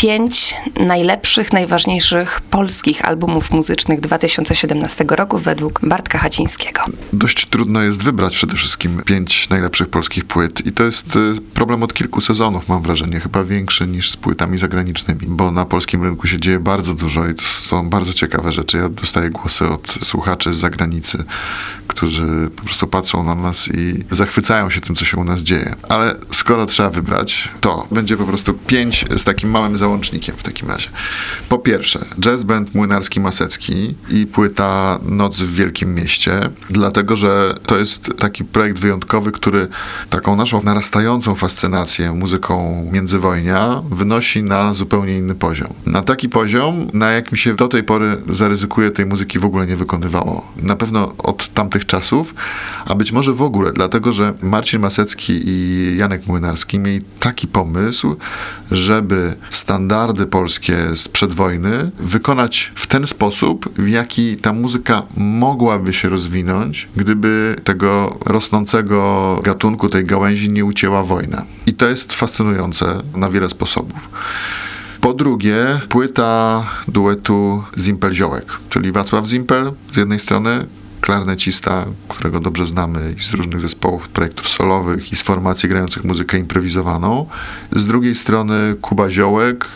Pięć najlepszych, najważniejszych polskich albumów muzycznych 2017 roku według Bartka Hacińskiego. Dość trudno jest wybrać przede wszystkim pięć najlepszych polskich płyt i to jest y, problem od kilku sezonów, mam wrażenie, chyba większy niż z płytami zagranicznymi, bo na polskim rynku się dzieje bardzo dużo i to są bardzo ciekawe rzeczy. Ja dostaję głosy od słuchaczy z zagranicy, którzy po prostu patrzą na nas i zachwycają się tym, co się u nas dzieje. Ale skoro trzeba wybrać, to będzie po prostu pięć z takim małym załącznikiem w takim razie. Po pierwsze, jazz band Młynarski Masecki i płyta Noc w Wielkim Mieście, dlatego, że to jest taki projekt wyjątkowy, który taką naszą narastającą fascynację muzyką międzywojnia wynosi na zupełnie inny poziom. Na taki poziom, na jakim się do tej pory zaryzykuje tej muzyki w ogóle nie wykonywało. Na pewno od tamtych czasów, a być może w ogóle, dlatego, że Marcin Masecki i Janek Młynarski mieli taki pomysł, żeby standardy polskie sprzed wojny wykonać w ten sposób, w jaki ta muzyka mogłaby się rozwinąć, gdyby tego rosnącego gatunku, tej gałęzi nie ucięła wojna. I to jest fascynujące na wiele sposobów. Po drugie, płyta duetu Zimpel-Ziołek, czyli Wacław Zimpel z jednej strony, klarnecista, którego dobrze znamy z różnych zespołów, projektów solowych i z formacji grających muzykę improwizowaną. Z drugiej strony Kuba Ziołek,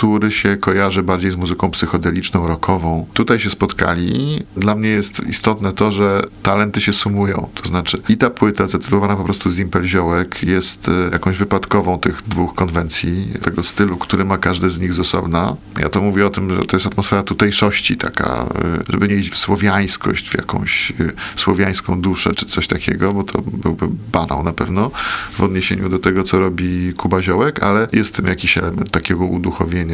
który się kojarzy bardziej z muzyką psychodeliczną, rockową. Tutaj się spotkali. Dla mnie jest istotne to, że talenty się sumują. To znaczy i ta płyta zatytułowana po prostu Zimpel Ziołek jest e, jakąś wypadkową tych dwóch konwencji, tego stylu, który ma każdy z nich z osobna. Ja to mówię o tym, że to jest atmosfera tutejszości taka, e, żeby nie iść w słowiańskość, w jakąś e, słowiańską duszę, czy coś takiego, bo to byłby banał na pewno w odniesieniu do tego, co robi Kuba Ziołek, ale jest w tym jakiś element takiego uduchowienia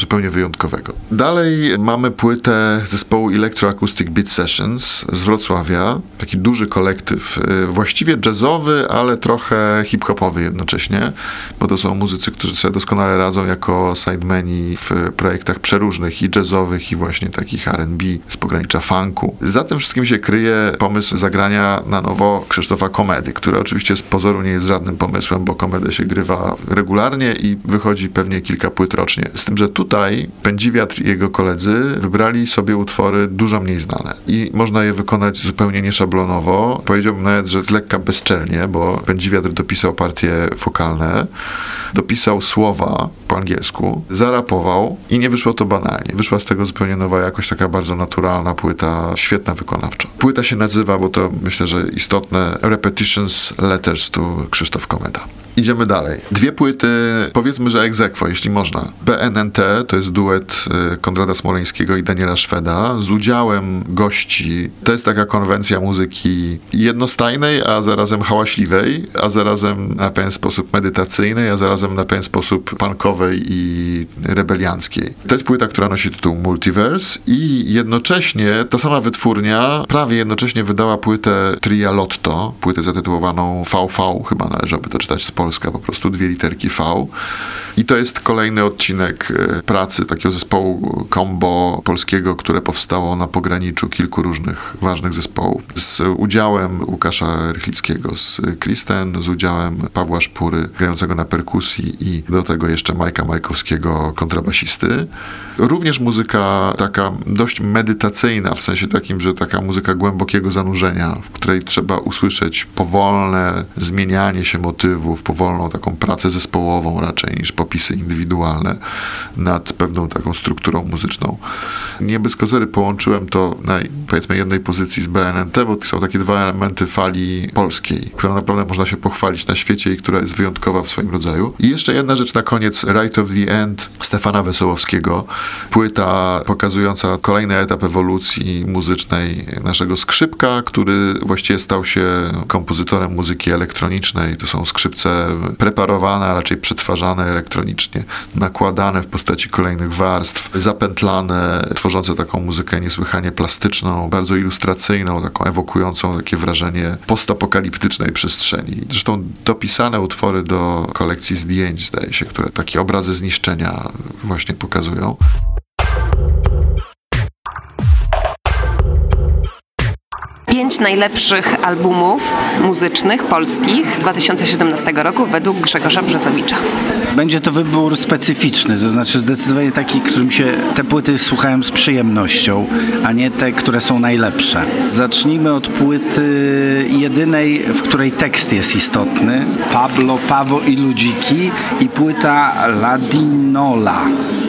zupełnie wyjątkowego. Dalej mamy płytę zespołu Electroacoustic Beat Sessions z Wrocławia. Taki duży kolektyw, y, właściwie jazzowy, ale trochę hip-hopowy jednocześnie, bo to są muzycy, którzy sobie doskonale radzą jako sidemeni w projektach przeróżnych i jazzowych, i właśnie takich R&B z pogranicza funku. Za tym wszystkim się kryje pomysł zagrania na nowo Krzysztofa Komedy, który oczywiście z pozoru nie jest żadnym pomysłem, bo komedę się grywa regularnie i wychodzi pewnie kilka płyt rocznie. Z tym, że tutaj Pędziwiatr i jego koledzy wybrali sobie utwory dużo mniej znane i można je wykonać zupełnie nieszablonowo. Powiedziałbym nawet, że z lekka bezczelnie, bo Pędziwiatr dopisał partie wokalne, dopisał słowa po angielsku, zarapował i nie wyszło to banalnie. Wyszła z tego zupełnie nowa jakoś taka bardzo naturalna płyta, świetna wykonawcza. Płyta się nazywa, bo to myślę, że istotne, Repetitions Letters to Krzysztof Komeda. Idziemy dalej. Dwie płyty, powiedzmy, że egzekwo, jeśli można. BNNT to jest duet y, Konrada Smoleńskiego i Daniela Szweda z udziałem gości. To jest taka konwencja muzyki jednostajnej, a zarazem hałaśliwej, a zarazem na pewien sposób medytacyjnej, a zarazem na pewien sposób punkowej i rebelianckiej. To jest płyta, która nosi tytuł Multiverse i jednocześnie ta sama wytwórnia prawie jednocześnie wydała płytę Tria Lotto, płytę zatytułowaną VV, chyba należałoby to czytać z Polska, po prostu dwie literki V. I to jest kolejny odcinek e, pracy takiego zespołu combo polskiego, które powstało na pograniczu kilku różnych ważnych zespołów. Z udziałem Łukasza Rychlickiego z Kristen, z udziałem Pawła Szpury, grającego na perkusji i do tego jeszcze Majka Majkowskiego, kontrabasisty. Również muzyka taka dość medytacyjna, w sensie takim, że taka muzyka głębokiego zanurzenia, w której trzeba usłyszeć powolne zmienianie się motywów, powolną taką pracę zespołową raczej niż popisy indywidualne nad pewną taką strukturą muzyczną. Nie bez kozery połączyłem to na powiedzmy jednej pozycji z BNNT, bo to są takie dwa elementy fali polskiej, którą naprawdę można się pochwalić na świecie i która jest wyjątkowa w swoim rodzaju. I jeszcze jedna rzecz na koniec, Right of the End Stefana Wesołowskiego, płyta pokazująca kolejny etap ewolucji muzycznej naszego skrzypka, który właściwie stał się kompozytorem muzyki elektronicznej. To są skrzypce preparowane, a raczej przetwarzane elektronicznie, nakładane w postaci kolejnych warstw, zapętlane, tworzące taką muzykę niesłychanie plastyczną, bardzo ilustracyjną, taką ewokującą takie wrażenie postapokaliptycznej przestrzeni. Zresztą dopisane utwory do kolekcji zdjęć, zdaje się, które takie obrazy zniszczenia właśnie pokazują. Pięć najlepszych albumów muzycznych polskich 2017 roku według Grzegorza Brzezowicza. Będzie to wybór specyficzny, to znaczy zdecydowanie taki, którym się te płyty słuchałem z przyjemnością, a nie te, które są najlepsze. Zacznijmy od płyty jedynej, w której tekst jest istotny. Pablo, Pawo i Ludziki i płyta Ladinola.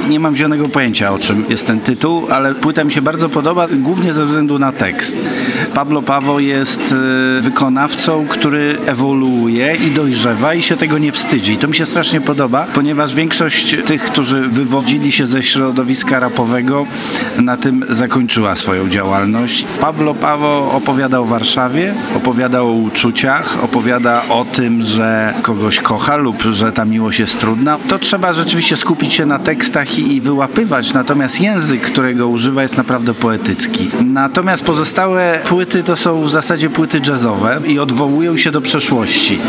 Nie mam zielonego pojęcia o czym jest ten tytuł, ale płyta mi się bardzo podoba, głównie ze względu na tekst. Pablo Pawo jest e, wykonawcą, który ewoluuje i dojrzewa i się tego nie wstydzi. I to mi się strasznie podoba, ponieważ większość tych, którzy wywodzili się ze środowiska rapowego, na tym zakończyła swoją działalność. Pablo Pawo opowiada o Warszawie, opowiada o uczuciach, opowiada o tym, że kogoś kocha lub że ta miłość jest trudna. To trzeba rzeczywiście skupić się na tekstach i wyłapywać, natomiast język, którego używa jest naprawdę poetycki. Natomiast pozostałe płyty to są w zasadzie płyty jazzowe i odwołują się do przeszłości.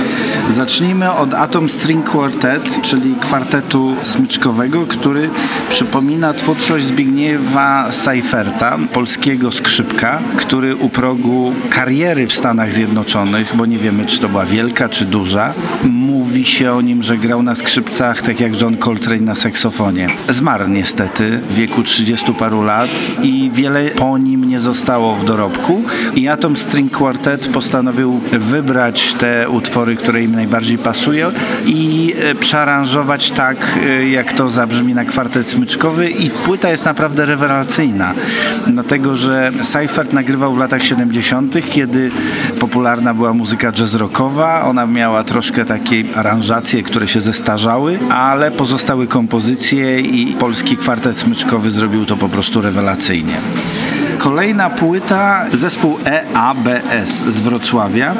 Zacznijmy od Atom String Quartet, czyli kwartetu smyczkowego, który przypomina twórczość Zbigniewa Seiferta, polskiego skrzypka, który u progu kariery w Stanach Zjednoczonych, bo nie wiemy, czy to była wielka, czy duża, mówi się o nim, że grał na skrzypcach, tak jak John Coltrane na saksofonie. Zmarł niestety w wieku 30 paru lat i wiele po nim nie zostało w dorobku. I Atom String Quartet postanowił wybrać te utwory, które im najbardziej pasują i e, przearanżować tak, e, jak to zabrzmi na kwartet smyczkowy i płyta jest naprawdę rewelacyjna, dlatego, że Seifert nagrywał w latach 70., kiedy popularna była muzyka jazz rockowa, ona miała troszkę takiej aranżacje, które się zestarzały, ale pozostały kompozycje i polski kwartet smyczkowy zrobił to po prostu rewelacyjnie. Kolejna płyta, zespół EABS z Wrocławia,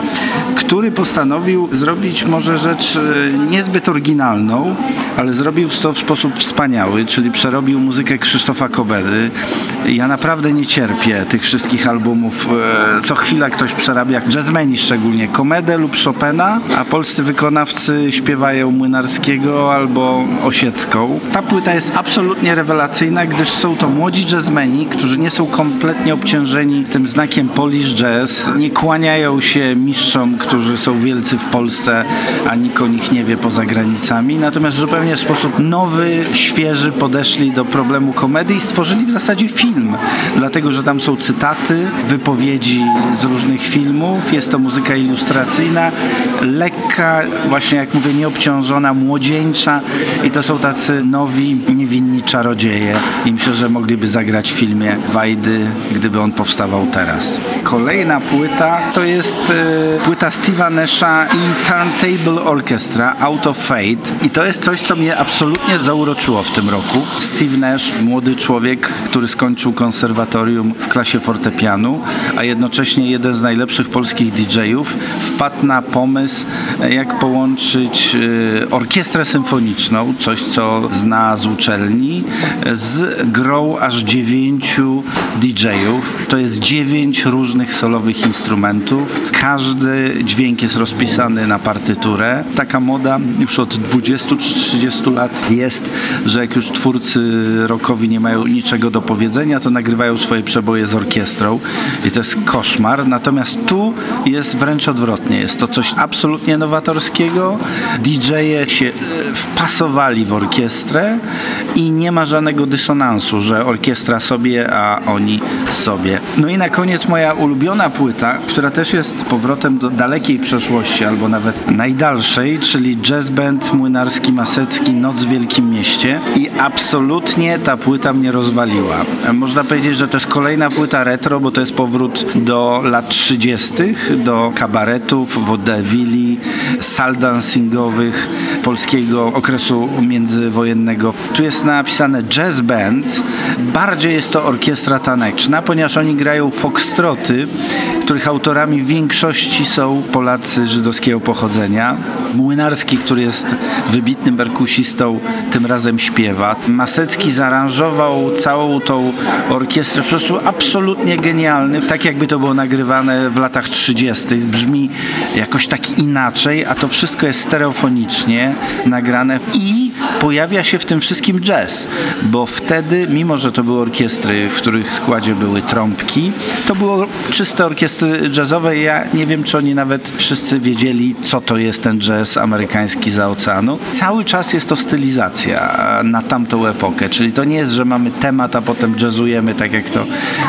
który postanowił zrobić może rzecz e, niezbyt oryginalną, ale zrobił to w sposób wspaniały, czyli przerobił muzykę Krzysztofa Kobedy. Ja naprawdę nie cierpię tych wszystkich albumów. E, co chwila ktoś przerabia, jazzmeni szczególnie, Komedę lub Chopina, a polscy wykonawcy śpiewają Młynarskiego albo Osiecką. Ta płyta jest absolutnie rewelacyjna, gdyż są to młodzi jazzmeni, którzy nie są kompletnie kompletnie obciążeni tym znakiem Polish Jazz. Nie kłaniają się mistrzom, którzy są wielcy w Polsce, a nikt o nich nie wie poza granicami. Natomiast zupełnie w sposób nowy, świeży podeszli do problemu komedii i stworzyli w zasadzie film. Dlatego, że tam są cytaty, wypowiedzi z różnych filmów. Jest to muzyka ilustracyjna, lekka, właśnie jak mówię, nieobciążona, młodzieńcza i to są tacy nowi, niewinni czarodzieje. I myślę, że mogliby zagrać w filmie Wajdy, gdyby on powstawał teraz. Kolejna płyta to jest e, płyta Steve'a Nasha i Turntable Orchestra Out of Fate i to jest coś, co mnie absolutnie zauroczyło w tym roku. Steve Nash, młody człowiek, który skończył konserwatorium w klasie fortepianu, a jednocześnie jeden z najlepszych polskich DJ-ów, wpadł na pomysł, e, jak połączyć e, orkiestrę symfoniczną, coś co zna z uczelni, z grą aż dziewięciu DJ-ów to jest dziewięć różnych solowych instrumentów. Każdy dźwięk jest rozpisany na partyturę. Taka moda już od 20 czy 30 lat jest, że jak już twórcy rockowi nie mają niczego do powiedzenia, to nagrywają swoje przeboje z orkiestrą i to jest koszmar. Natomiast tu jest wręcz odwrotnie. Jest to coś absolutnie nowatorskiego. DJ-e się e, wpasowali w orkiestrę i nie ma żadnego dysonansu, że orkiestra sobie, a oni sobie. No i na koniec moja ulubiona płyta, która też jest powrotem do dalekiej przeszłości, albo nawet najdalszej, czyli jazz band Młynarski Masecki Noc w Wielkim Mieście i absolutnie ta płyta mnie rozwaliła. Można powiedzieć, że to jest kolejna płyta retro, bo to jest powrót do lat 30., do kabaretów, wodewili, sal dancingowych polskiego okresu międzywojennego. Tu jest napisane jazz band, bardziej jest to orkiestra taneczna, ponieważ oni grają foxtroty, których autorami w większości są Polacy żydowskiego pochodzenia. Młynarski, który jest wybitnym perkusistą, tym razem śpiewa. Masecki zaaranżował całą tą orkiestrę w sposób absolutnie genialny, tak jakby to było nagrywane w latach 30. Brzmi jakoś tak inaczej, a to wszystko jest stereofonicznie nagrane i pojawia się w tym wszystkim jazz, bo wtedy, mimo że to były orkiestry, w których składzie były trąbki, to było czyste orkiestrowanie orkiestry jazzowej, ja nie wiem, czy oni nawet wszyscy wiedzieli, co to jest ten jazz amerykański za oceanu. Cały czas jest to stylizacja na tamtą epokę, czyli to nie jest, że mamy temat, a potem jazzujemy, tak jak to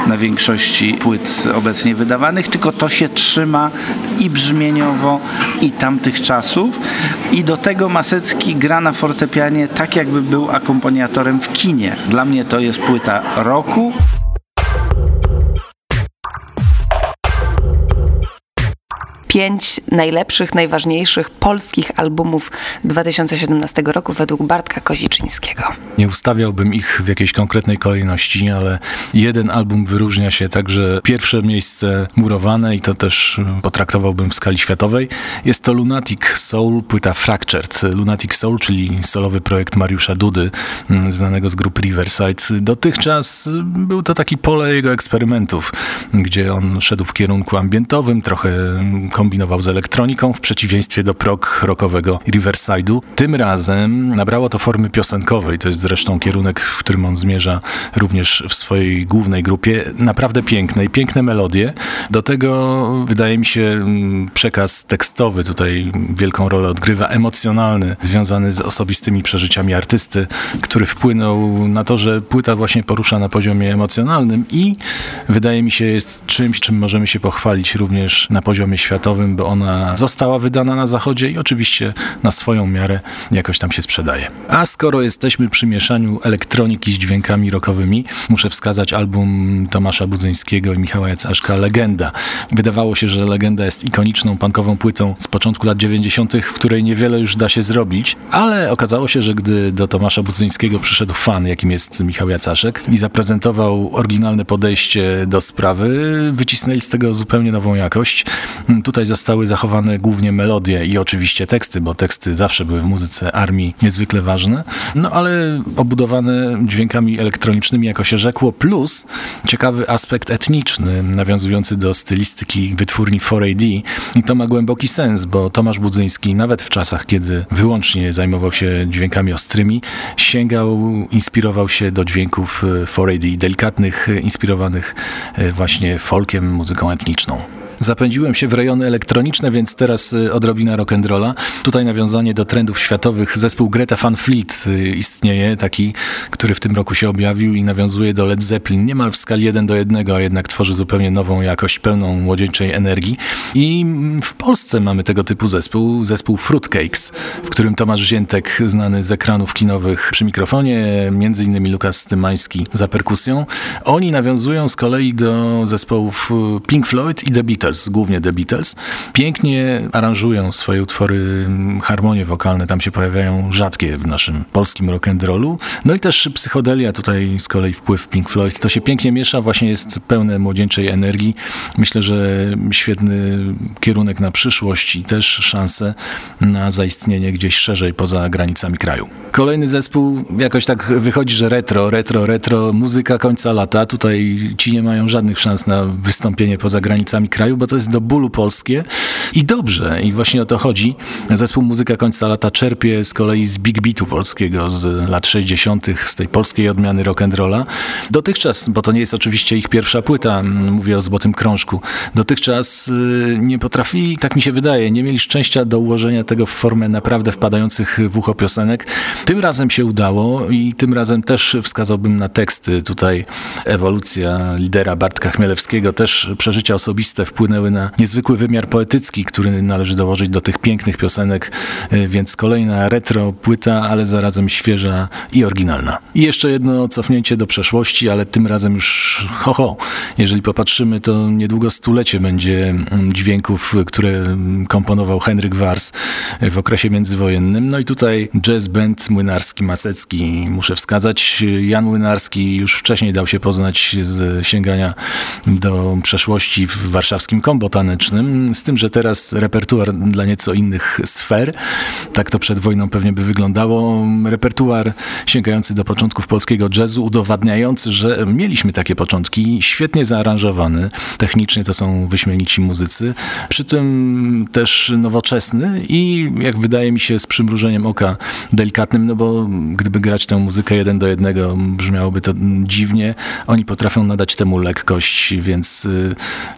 na większości płyt obecnie wydawanych, tylko to się trzyma i brzmieniowo, i tamtych czasów. I do tego Masecki gra na fortepianie tak, jakby był akompaniatorem w kinie. Dla mnie to jest płyta roku. Pięć najlepszych, najważniejszych polskich albumów 2017 roku według Bartka Koziczyńskiego. Nie ustawiałbym ich w jakiejś konkretnej kolejności, ale jeden album wyróżnia się także pierwsze miejsce murowane i to też potraktowałbym w skali światowej. Jest to Lunatic Soul, płyta Fractured. Lunatic Soul, czyli solowy projekt Mariusza Dudy, mm, znanego z grupy Riverside. Dotychczas był to taki pole jego eksperymentów, gdzie on szedł w kierunku ambientowym, trochę kombinował z elektroniką w przeciwieństwie do prog rockowego Riverside'u. Tym razem nabrało to formy piosenkowej, to jest zresztą kierunek, w którym on zmierza również w swojej głównej grupie. Naprawdę piękne i piękne melodie. Do tego wydaje mi się mm, przekaz tekstowy tutaj wielką rolę odgrywa, emocjonalny, związany z osobistymi przeżyciami artysty, który wpłynął na to, że płyta właśnie porusza na poziomie emocjonalnym i wydaje mi się jest czymś, czym możemy się pochwalić również na poziomie światowym światowym, bo ona została wydana na zachodzie i oczywiście na swoją miarę jakoś tam się sprzedaje. A skoro jesteśmy przy mieszaniu elektroniki z dźwiękami rockowymi, muszę wskazać album Tomasza Budzyńskiego i Michała Jacaszka Legenda. Wydawało się, że Legenda jest ikoniczną punkową płytą z początku lat 90., w której niewiele już da się zrobić, ale okazało się, że gdy do Tomasza Budzyńskiego przyszedł fan, jakim jest Michał Jacaszek i zaprezentował oryginalne podejście do sprawy, wycisnęli z tego zupełnie nową jakość. Tutaj Tutaj zostały zachowane głównie melodie i oczywiście teksty, bo teksty zawsze były w muzyce armii niezwykle ważne, no ale obudowane dźwiękami elektronicznymi, jako się rzekło, plus ciekawy aspekt etniczny, nawiązujący do stylistyki wytwórni 4AD i to ma głęboki sens, bo Tomasz Budzyński nawet w czasach, kiedy wyłącznie zajmował się dźwiękami ostrymi, sięgał, inspirował się do dźwięków 4AD, delikatnych, inspirowanych e, właśnie folkiem, muzyką etniczną. Zapędziłem się w rejony elektroniczne, więc teraz y, odrobina rock'n'rolla. Tutaj nawiązanie do trendów światowych. Zespół Greta Van Fleet y, istnieje, taki, który w tym roku się objawił i nawiązuje do Led Zeppelin niemal w skali 1 do 1, a jednak tworzy zupełnie nową jakość, pełną młodzieńczej energii. I mm, w Polsce mamy tego typu zespół, zespół Fruitcakes, w którym Tomasz Ziętek, znany z ekranów kinowych przy mikrofonie, między innymi Lukas Tymański za perkusją. Oni nawiązują z kolei do zespołów y, Pink Floyd i The Beatles. Beatles, głównie The Beatles, pięknie aranżują swoje utwory, harmonie wokalne tam się pojawiają rzadkie w naszym polskim rock'n'rollu. No i też psychodelia, tutaj z kolei wpływ Pink Floyd, to się pięknie miesza, właśnie jest pełne młodzieńczej energii. Myślę, że świetny kierunek na przyszłość i też szanse na zaistnienie gdzieś szerzej poza granicami kraju. Kolejny zespół, jakoś tak wychodzi, że retro, retro, retro, muzyka końca lata. Tutaj ci nie mają żadnych szans na wystąpienie poza granicami kraju, bo to jest do bólu polskie i dobrze. I właśnie o to chodzi. Zespół Muzyka Końca Lata czerpie z kolei z big beatu polskiego z lat 60., z tej polskiej odmiany rock'n'rolla. Dotychczas, bo to nie jest oczywiście ich pierwsza płyta, mówię o Złotym Krążku, dotychczas y, nie potrafili, tak mi się wydaje, nie mieli szczęścia do ułożenia tego w formę naprawdę wpadających w ucho piosenek. Tym razem się udało i tym razem też wskazałbym na teksty. Tutaj ewolucja lidera Bartka Chmielewskiego, też przeżycia osobiste wpłynęły na niezwykły wymiar poetycki, który należy dołożyć do tych pięknych piosenek, e, więc kolejna retro płyta, ale zarazem świeża i oryginalna. I jeszcze jedno cofnięcie do przeszłości, ale tym razem już ho, ho. Jeżeli popatrzymy, to niedługo stulecie będzie mm, dźwięków, które komponował Henryk Wars w okresie międzywojennym. No i tutaj jazz band Młynarski Masecki muszę wskazać. Jan Młynarski już wcześniej dał się poznać z sięgania do przeszłości w warszawskim kombo tanecznym, z tym, że teraz repertuar dla nieco innych sfer. Tak to przed wojną pewnie by wyglądało. Repertuar sięgający do początków polskiego jazzu, udowadniający, że mieliśmy takie początki, świetnie zaaranżowany. Technicznie to są wyśmienici muzycy, przy tym też nowoczesny i jak wydaje mi się z przymrużeniem oka delikatnym, no bo gdyby grać tę muzykę jeden do jednego, brzmiałoby to dziwnie. Oni potrafią nadać temu lekkość, więc y,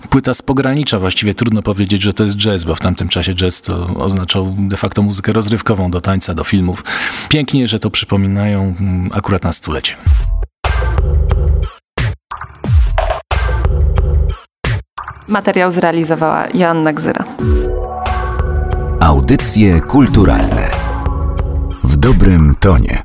płyta z ogranicza. Właściwie trudno powiedzieć, że to jest jazz, bo w tamtym czasie jazz to oznaczał de facto muzykę rozrywkową do tańca, do filmów. Pięknie, że to przypominają mm, akurat na stulecie. Materiał zrealizowała Joanna Gzyra. Audycje kulturalne w dobrym tonie.